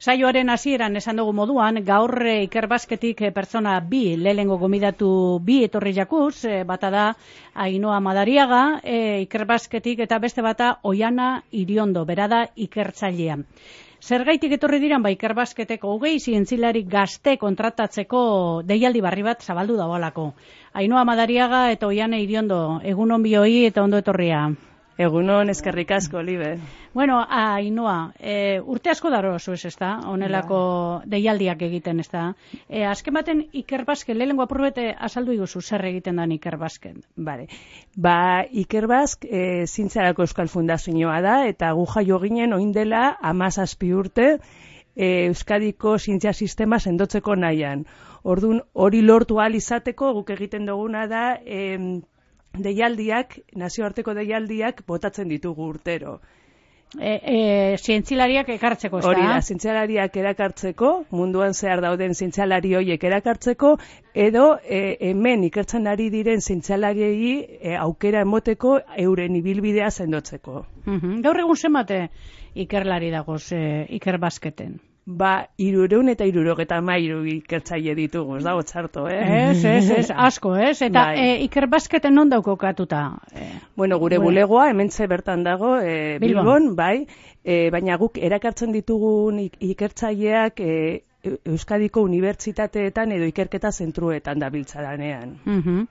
Saioaren hasieran esan dugu moduan, gaur eh, ikerbasketik eh, pertsona bi, lehengo gomidatu bi etorri jakuz, eh, bata da Ainoa Madariaga, e, ikerbasketik eta beste bata Oiana Iriondo, berada ikertzailea. Zergaitik etorri diran ba ikerbasketeko hogei zientzilarik gazte kontratatzeko deialdi barri bat zabaldu dagoalako. Ainoa Madariaga eta Oiana Iriondo, egun on bioi eta ondo etorria. Egunon eskerrik asko, Libe. Bueno, Ainoa, e, urte asko daro oso ez, ezta? Honelako deialdiak egiten, ezta? E, azken baten ikerbazken, lehenko apurbete azaldu iguzu zer egiten da ikerbazken. Bale. Ba, ikerbazk e, zintzarako euskal fundazioa da, eta gu jaio ginen oindela amazazpi urte e, euskadiko zintzia sistema sendotzeko nahian. Orduan, hori lortu izateko guk egiten duguna da, e, deialdiak, nazioarteko deialdiak botatzen ditugu urtero. E, e, zientzilariak ekartzeko, ez Hori da, zientzilariak erakartzeko, munduan zehar dauden zientzilari horiek erakartzeko, edo e, hemen ikertzen ari diren zientzilariei e, aukera emoteko euren ibilbidea sendotzeko. Gaur egun zenbate ikerlari dagoz e, ikerbazketen? Ba, irureun eta irurogeta mairu ikertzaile ditugu, ez dago txarto, eh? Ez, ez, ez, asko, ez? Eta bai. e, ikerbazketen non dauko katuta? E, bueno, gure bueno. bulegoa, hemen bertan dago, e, Bilbon, bai, e, baina guk erakartzen ditugun ikertzaileak e, Euskadiko unibertsitateetan edo ikerketa zentruetan da biltzadanean. Uh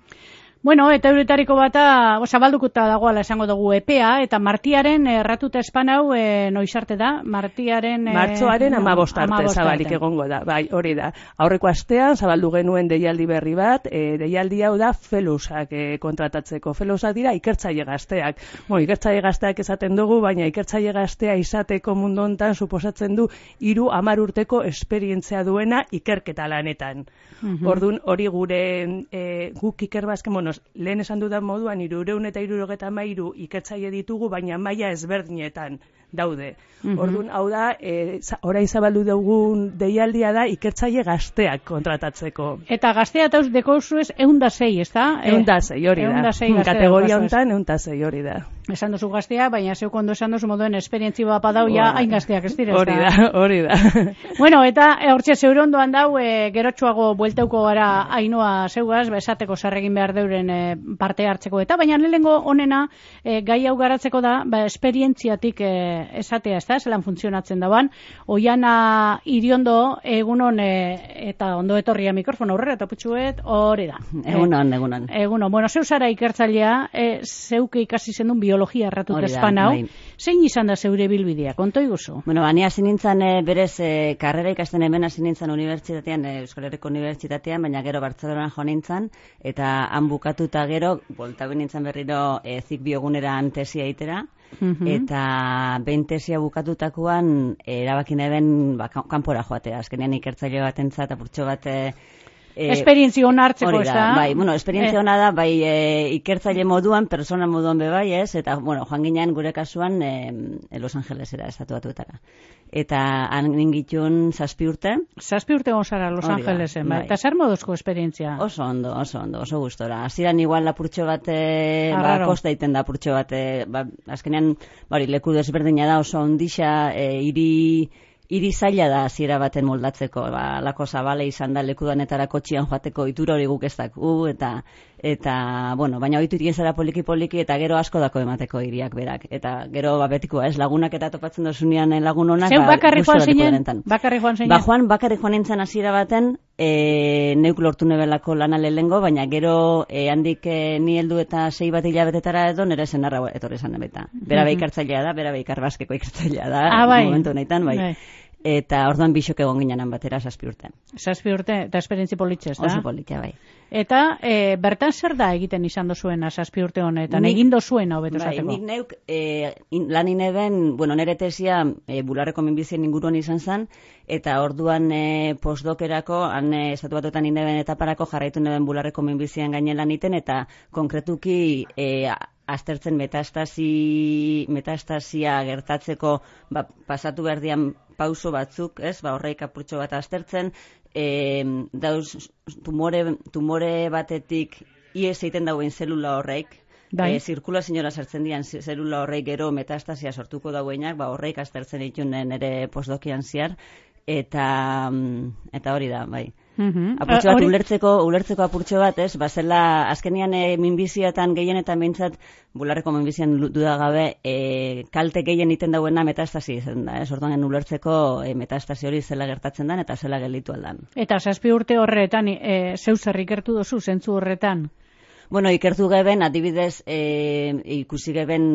Bueno, eta euretariko bata, zabaldukuta dagoala esango dugu EPEA, eta martiaren erratuta espan hau e, noizarte da, martiaren... E, Martzoaren no, amabostarte zabalik egongo da, bai, hori da. Aurreko astean, zabaldu genuen deialdi berri bat, e, deialdi hau da felusak e, kontratatzeko. Felusak dira ikertzaile gazteak. Bueno, ikertzaile gazteak esaten dugu, baina ikertzaile gaztea izateko mundu hontan suposatzen du hiru hamar urteko esperientzia duena ikerketa lanetan. Mm Ordun hori gure e, guk ikerbazken, bueno, lehen esan dudan moduan, irureun eta irurogeta mairu ikertzaile ditugu, baina maila ezberdinetan daude. Mm Orduan, hau da, e, orain zabaldu dugun deialdia da ikertzaile gazteak kontratatzeko. Eta gaztea eta deko ez eunda zei, ez da? Eunda zei, hori da. Kategoria honetan eunda zei, hori da esan duzu gaztea, baina zeu kondo esan duzu moduen esperientzi bat padau, ja, hain gazteak ez dira. Hori da, hori da. bueno, eta e, hortxe zeure ondoan dau, e, gerotxuago buelteuko gara hainua zeugaz, besateko zarregin behar deuren e, parte hartzeko. Eta baina lehengo onena, e, gai hau garatzeko da, ba, esperientziatik e, esatea, ez da, zelan funtzionatzen dauan, oiana iriondo egunon e, eta ondo etorria mikrofon aurrera, eta putxuet, hori da. Egunon, egunon. Egunon, bueno, zeu zara ikertzailea, e, zeuke ikasi zen bio biologia erratut espan hau. Bai. Zein izan da zeure bilbidea, konto iguzu? Bueno, bani hasi nintzen e, berez e, karrera ikasten hemen hasi nintzen unibertsitatean, e, Euskal Herriko unibertsitatean, baina gero Bartzelonan jo nintzen, eta han bukatuta gero, bolta nintzen berriro e, zik bioguneran tesia itera, eta behin tesia bukatutakoan erabakin eben ba, kanpora joatea, azkenean ikertzaile bat entzat, apurtxo bat eh, esperientzia hona hartzeko, ez da? Bai, bueno, esperientzia hona da, bai, e, ikertzaile moduan, persona moduan be bai, ez? Eta, bueno, joan ginean gure kasuan e, Los Angelesera, estatu batuetara. Eta han ningitun zazpi urte. Zazpi urte gozara Los Angelesen, bai. bai. Eta zer moduzko esperientzia? Oso ondo, oso ondo, oso gustora. Aziran igual lapurtxo bate, ba, kosta iten da lapurtxo bate, ba, azkenean, bari, leku desberdina da oso ondixa, e, iri Iri zaila da hasiera baten moldatzeko, ba, lako zabale izan da lekudanetara kotxian joateko itura hori guk ez daku, eta eta bueno, baina oitu egin zara poliki poliki eta gero asko dako emateko hiriak berak. Eta gero ba betikoa, ez lagunak eta topatzen dosunean eh, lagun onak ba bakarri joan zinen? bakarri joan zinen? Ba joan bakarri joan nintzen hasiera baten e, neuk lortu nebelako lana lehengo baina gero e, handik e, ni heldu eta sei bat hilabetetara edo nere senarra etorri izan beta bera bai ikartzailea da bera bai ikarbazkeko ikartzailea da ah, bai. momentu honetan bai. bai. Eta orduan bisok egon ginenan batera zazpi urte. Zazpi urte, eta esperientzi politxe, da? Oso politxe, bai. Eta e, bertan zer da egiten izan dozuen zazpi urte honetan, nik, egin dozuen hau betu bai, Nik neuk e, in, lan ineben, bueno, nere tesia e, bularreko minbizien inguruan izan zen, eta orduan e, postdokerako, han e, estatu batuetan ineben etaparako jarraitu neben bularreko minbizien gainen lan iten, eta konkretuki e, aztertzen metastasi, metastasia gertatzeko ba, pasatu berdian pauso batzuk, ez, ba, horreik apurtxo bat aztertzen, e, dauz tumore, tumore batetik ies egiten dauen zelula horreik, bai. e, zirkulazioa sartzen dian zelula horreik gero metastasia sortuko dauenak, ba horreik aztertzen ditunen ere postdokian ziar, eta mm, eta hori da, bai. Mm bat, ulertzeko, ulertzeko apurtxo bat, ez? Bazela, azkenian e, minbiziatan gehienetan behintzat, bularreko minbizian duda gabe, e, kalte gehien iten dauena metastasi zen da, ez? Orduan, ulertzeko e, metastasi hori zela gertatzen den, eta zela gelitu aldan. Eta zazpi urte horretan, e, zeu zer ikertu dozu, zentzu horretan? Bueno, ikertu geben, adibidez, e, ikusi geben,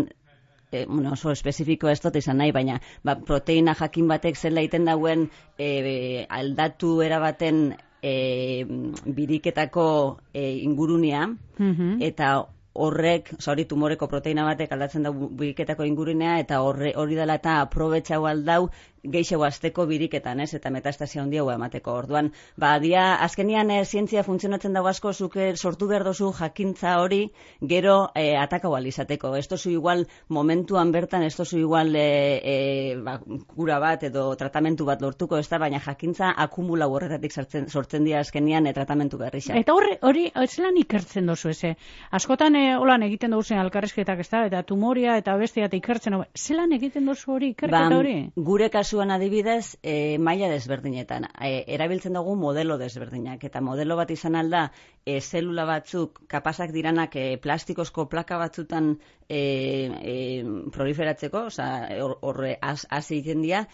e, bueno, oso espezifiko ez dut izan nahi, baina ba, proteina jakin batek zela iten dauen e, aldatu erabaten e, biriketako e, ingurunea, mm eta horrek, hori tumoreko proteina batek aldatzen da biriketako ingurunea, eta horre, hori dela eta aprobetxau aldau geixo azteko biriketan, ez, eta metastasia handia emateko. Orduan, ba, dia, azkenian e, zientzia funtzionatzen dago asko, zuke sortu behar dozu jakintza hori, gero e, ataka izateko. Ez dozu igual momentuan bertan, ez dozu igual e, e, ba, kura bat edo tratamentu bat lortuko, ez da, baina jakintza akumula horretatik sortzen, sortzen dira azkenian e, tratamentu berri Eta horre, hori, zelan ikertzen dozu, eze? Askotan, e, holan egiten duzen alkarrezketak, ez da, eta tumoria eta bestia eta ikertzen, zelan egiten dozu hori, ikerketa ba, hori? Gure kasu kasuan adibidez, e, maila desberdinetan. E, erabiltzen dugu modelo desberdinak. Eta modelo bat izan alda, e, zelula batzuk, kapasak diranak e, plastikozko plaka batzutan e, e, proliferatzeko, oza, horre hasi egiten dira,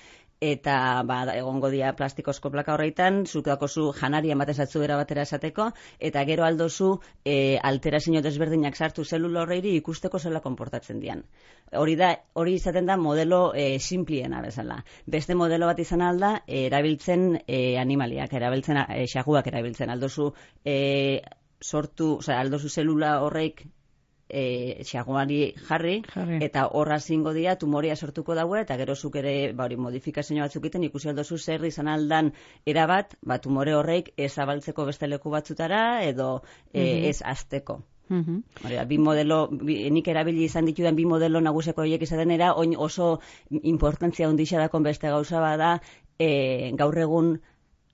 eta ba, egongo dia plastikozko plaka horreitan, zuk zu janari ematen zatzu era batera esateko, eta gero aldozu e, alterazio desberdinak sartu zelula horreiri ikusteko zela konportatzen dian. Hori da, hori izaten da modelo e, simpliena bezala. Beste modelo bat izan alda, e, erabiltzen e, animaliak, erabiltzen, e, xaguak erabiltzen, aldozu e, sortu, oza, aldozu zelula horreik e, xagoari jarri, eta horra zingo dira tumoria sortuko daue, eta gero zuk ere ba, hori modifikazio batzuk iten ikusi aldozu zer izan aldan erabat, ba, tumore horreik ez abaltzeko beste leku batzutara, edo e, ez azteko. Mm bi modelo, nik erabili izan ditudan bi modelo naguseko horiek izaten era, oin oso importantzia ondixea dakon beste gauza bada, e, gaur egun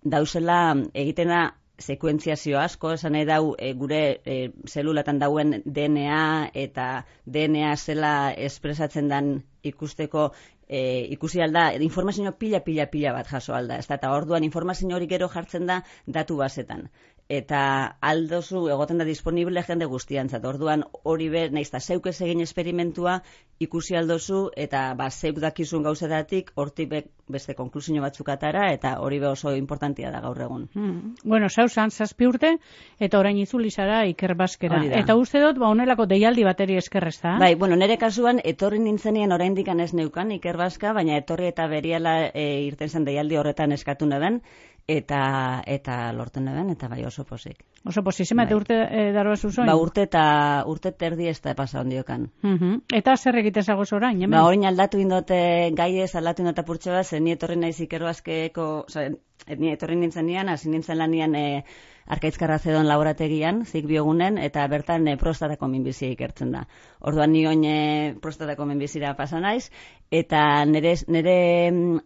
dauzela egitena sekuentziazio asko, esan nahi e, gure e, zelulatan dauen DNA eta DNA zela espresatzen dan ikusteko e, ikusi alda, informazio pila, pila, pila bat jaso alda. Ez da, eta orduan informazio hori gero jartzen da datu basetan eta aldozu egoten da disponible jende guztiantzat. Orduan hori be naizta zeuk ez egin esperimentua ikusi aldozu eta ba zeuk dakizun gauzetatik hortik beste konklusio batzuk atara eta hori be oso importantia da gaur egun. Hmm. Bueno, sausan zazpi urte eta orain itzuli zara ikerbaskera. Eta uste dut ba honelako deialdi bateri eskerrez da. Bai, bueno, nere kasuan etorri nintzenien oraindik ez neukan ikerbaska, baina etorri eta beriala e, irten zen deialdi horretan eskatu neben eta eta lorten den eta bai oso posik. Oso posik, bai. urte e, daro Ba urte eta urte terdi ez da pasa ondiokan. Uh Eta zer egite zago orain, hemen? Ba orain aldatu indote gai ez aldatu indota purtxe bat, zen ni etorri naiz ikerbazkeko, osea, ni etorri nintzen nian, hasi nintzen lanian e, Arkaitzkarra zedon laborategian, zik biogunen, eta bertan e, prostatako minbizia ikertzen da. Orduan ni oin e, prostatako minbizira pasa naiz, eta nire, nire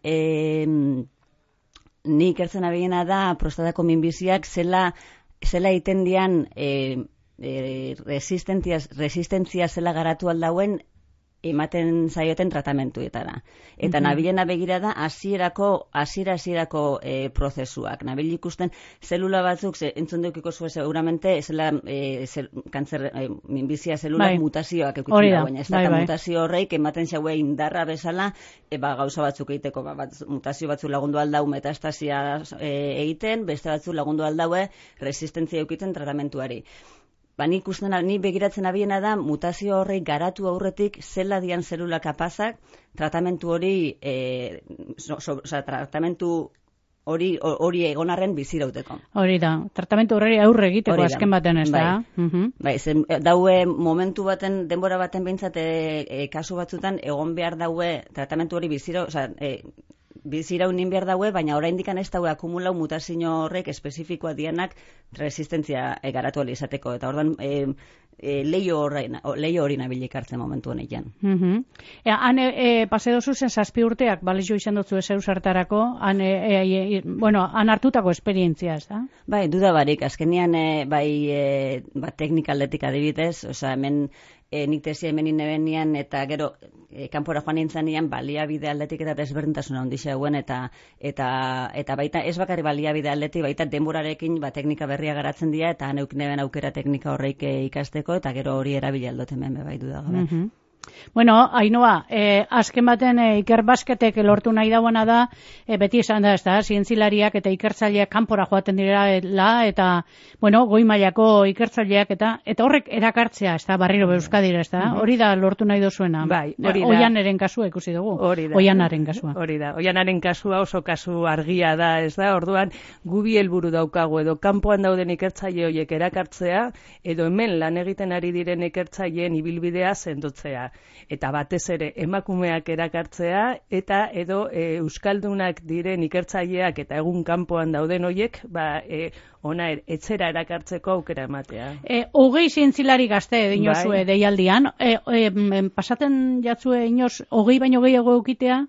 e, ni ikertzen abiena da prostatako minbiziak zela zela iten dian e, e, resistentzia zela garatu aldauen ematen zaioten tratamentuetara. Eta mm -hmm. nabilena begira da hasierako hasiera hasierako e, prozesuak. Nabil ikusten zelula batzuk ze entzun dukiko zuen seguramente zela e, zel, kanzer e, minbizia zelula bai. mutazioak ekutzen da baina ez bai, bai. mutazio horreik ematen zaue indarra bezala e, ba, gauza batzuk egiteko ba, bat, mutazio batzuk lagundu aldau metastasia e, egiten, beste batzuk lagundu aldaue resistentzia eukitzen tratamentuari ba, nik usten, ni begiratzen abiena da, mutazio horrei garatu aurretik zela dian zelula kapazak, tratamentu hori, e, so, so, tratamentu hori hori egonarren bizirauteko. Hori da, tratamentu horri aurre egiteko azken baten ez da. Bai, bai zen, daue momentu baten, denbora baten behintzat e, e, kasu batzutan, egon behar daue tratamentu hori bizira, oza, e, bizirau nin behar daue, baina oraindik ez daue akumulau mutazio horrek espezifikoa dianak resistentzia egaratu izateko. Eta ordan e, e, leio hori leio hori nabilik hartzen momentu honetan. Mm -hmm. e, han e, pase dozu zen zazpi urteak, balizio izan dutzu ez sartarako, han, e, e, bueno, han hartutako esperientzia, ez da? Bai, duda barik, azkenian e, bai e, ba, teknikaldetik adibidez, oza, hemen e, nik tesi hemen nebenian eta gero e, kanpora joan nintzen baliabide aldetik eta desberdintasuna handi zegoen eta, eta, eta baita ez bakarri baliabide aldetik baita denborarekin ba, teknika berria garatzen dira eta neuk neben aukera teknika horreik ikasteko eta gero hori erabila aldoten hemen bai du da. Mm Bueno, Ainoa, eh, azken baten eh, ikerbasketek lortu nahi dauana da, eh, beti esan da, ez da, zientzilariak eta ikertzaileak kanpora joaten direla, eta, bueno, goi mailako ikertzaileak, eta eta horrek erakartzea, ez da, barriro beuskadira, ez da, mhm. hori da lortu nahi dozuena. Bai, hori da. Oianaren kasua ikusi dugu. Hori da. Oianaren kasua. Hori da. Oianaren kasua oso kasu argia da, ez da, orduan, gubi helburu daukagu, edo kanpoan dauden ikertzaile horiek erakartzea, edo hemen lan egiten ari diren ikertzaileen ibilbidea sendotzea eta batez ere emakumeak erakartzea eta edo e, euskaldunak diren ikertzaileak eta egun kanpoan dauden hoiek ba e, ona er, etzera erakartzeko aukera ematea. E, hogei zientzilari gazte dinozue bai. deialdian, e, e, pasaten jatzue inoz, hogei baino gehiago eukitea?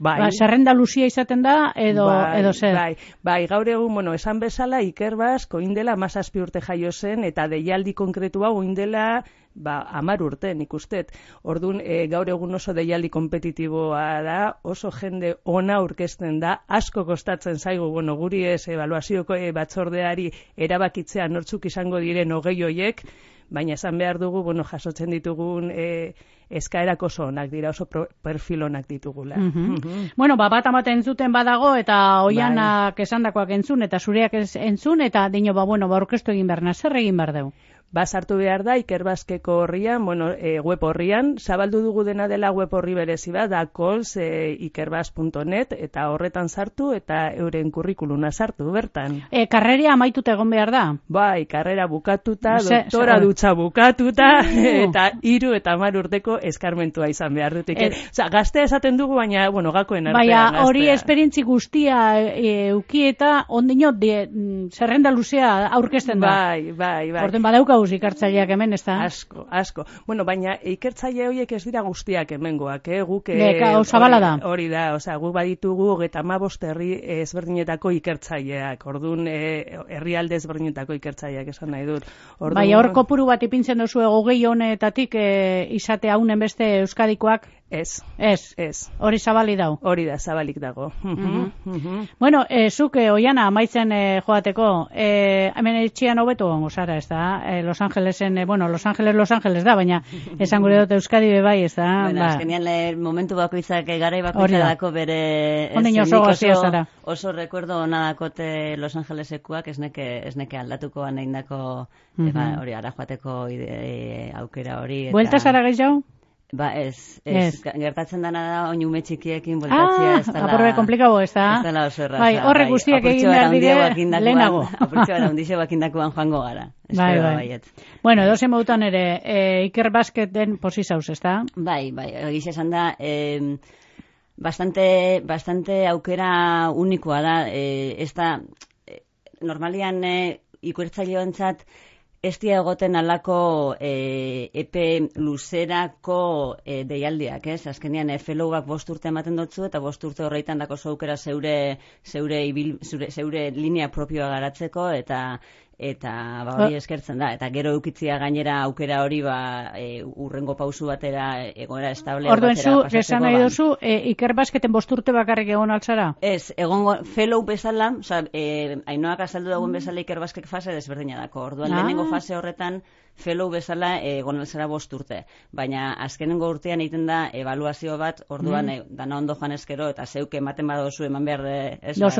Bai. Ba, zerrenda luzia izaten da, edo, bai, edo zer? Bai, bai, gaur egun, bueno, esan bezala, Iker Bas, koindela, mazazpi urte jaio zen, eta deialdi konkretua, oindela, ba, amar urte, nik ustet. Orduan, e, gaur egun oso deialdi kompetitiboa da, oso jende ona aurkezten da, asko kostatzen zaigu, bueno, guri ez, evaluazioko e, batzordeari erabakitzea nortzuk izango diren hogei hoiek, baina esan behar dugu, bueno, jasotzen ditugun e, eskaerak oso onak dira, oso perfil onak ditugula. Mm Bueno, ba, bat amaten zuten badago, eta oianak bai. esandakoak entzun, eta zureak entzun, eta dino, ba, bueno, ba, orkestu egin behar, zer egin behar dugu? Basartu behar da Ikerbazkeko horrian, bueno, e, web horrian, zabaldu dugu dena dela web horri berezi bat, da kols e, ikerbaz.net, eta horretan sartu, eta euren kurrikuluna sartu, bertan. E, karreria amaituta egon behar da? Bai, karrera bukatuta, doktora dutxa bukatuta, eta hiru eta mar urteko eskarmentua izan behar dut. E, Osa, gaztea esaten dugu, baina, bueno, gakoen artean. Baina, hori esperintzi guztia e, ukieta, ondino, de, mm, zerrenda luzea aurkezten da. Bai, bai, bai. Orden badauka ikertzaileak hemen, ez da? Asko, asko. Bueno, baina ikertzaile horiek ez dira guztiak hemengoak, eh? Guk, eh, Beka, hori, da. Hori da, oza, guk baditugu eta ma herri ezberdinetako ikertzaileak, orduan eh, herrialde ezberdinetako ikertzaileak esan nahi dut. Orduan, bai, hor kopuru bat ipintzen duzu egogei honetatik eh, izate haunen beste euskadikoak, Ez. Ez. Ez. Hori zabali dau. Hori da, zabalik dago. Mm -hmm. Bueno, e, zuk, e, oiana, amaitzen e, joateko, e, hemen etxian hobetu gongo zara, ez da? E, Los Angelesen, e, bueno, Los Angeles, Los Angeles da, baina esan gure dut Euskadi bebai, ez da? Bueno, ba. azkenian le, momentu bako izak, garai bako dako bere... Ondin oso gozia zara. Oso recuerdo nadakote Los Angelesekuak, ez neke, ez neke aldatuko aneindako, mm -hmm. ba, hori, ara joateko ide, aukera hori. Eta... Buelta zara gehiago? Ba, ez, ez, gertatzen dana da oin ume txikiekin bueltatzea, ah, ez dela... Ah, aporbe komplikabo, ez da? Ez dela oso erraza. Bai, horre bai, guztiak egin behar dire, lehenago. Apurtxo gara undixe bakindakoan joango gara. Bai, bai. Bueno, edo zen mautan ere, e, Iker Basket den posizauz, ez da? Bai, bai, egiz esan da, e, bastante, bastante aukera unikoa da, e, ez da, e, normalian e, ikuertzailioentzat, ez dia egoten alako e, epe luzerako e, deialdiak, ez? Azkenean, e, fellowak bost urte ematen dutzu, eta bost urte horreitan dako zaukera zeure, zeure, ibil, zeure, zeure linea propioa garatzeko, eta eta ba, hori eskertzen da. Eta gero eukitzia gainera aukera hori ba, e, urrengo pausu batera egoera estable Orduen zu, esan nahi duzu, e, Iker Basketen bosturte bakarrik egon altzara? Ez, egongo, fellow bezala, oza, e, ainoak azaldu dagoen bezala Iker Basket fase desberdina dako. Orduan, ah. lehenengo fase horretan, fellow bezala egon altzara bosturte. Baina, azkenengo urtean egiten da, evaluazio bat, orduan, mm. e, dana ondo joan eskero, eta zeuke ematen badozu eman behar, ez, ba,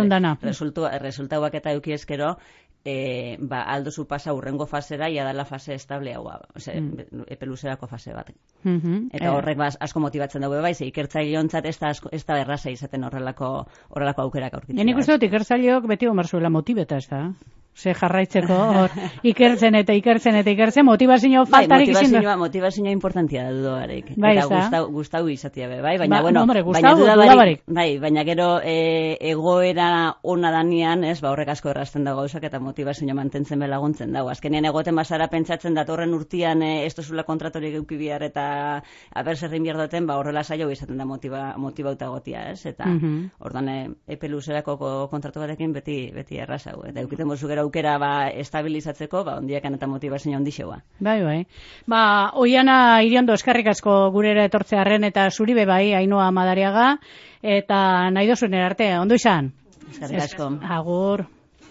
resultauak eta euki eskero, e, ba, aldo zu pasa urrengo fasera, ia dala fase estable hau, ose, mm. epeluzerako fase bat. Mm -hmm. Eta eh. horrek bas, asko motibatzen dago bai, ze ikertzaile hontzat ez da, ez da erraza izaten horrelako, horrelako aukerak aurkitzen. Nik uste dut ikertzaileok beti omarzuela motibeta ez da ze jarraitzeko hor ikertzen eta ikertzen eta ikertzen motivazio bai, faltarik bai, motivazioa, motivazioa importantia da dudoarek. Bai, eta gustau, gustau izatea be, bai, baina ba, bueno, hombre, gustau, baina dudabarik, bai, baina gero e, egoera ona danian, ez, ba horrek asko errasten da gauzak eta motivazioa mantentzen be laguntzen dago. Azkenean egoten basara pentsatzen datorren urtian e, ez tozula kontratori geuki bihar eta aber zerrin bihar duten, ba horrela saio izaten da motiva, motibauta gotia, ez, eta mm -hmm. ordan e, epe luzerako kontratu batekin beti, beti errazau. Eta eukiten bozu gero aukera ba, estabilizatzeko, ba, ondiakan eta motivazio ondixoa. Bai, bai. Ba, oiana iriondo eskarrik asko gurera etortzearen eta zuri be bai, ainoa madariaga, eta nahi dozuen arte, ondo izan? Eskarrik asko. Agur.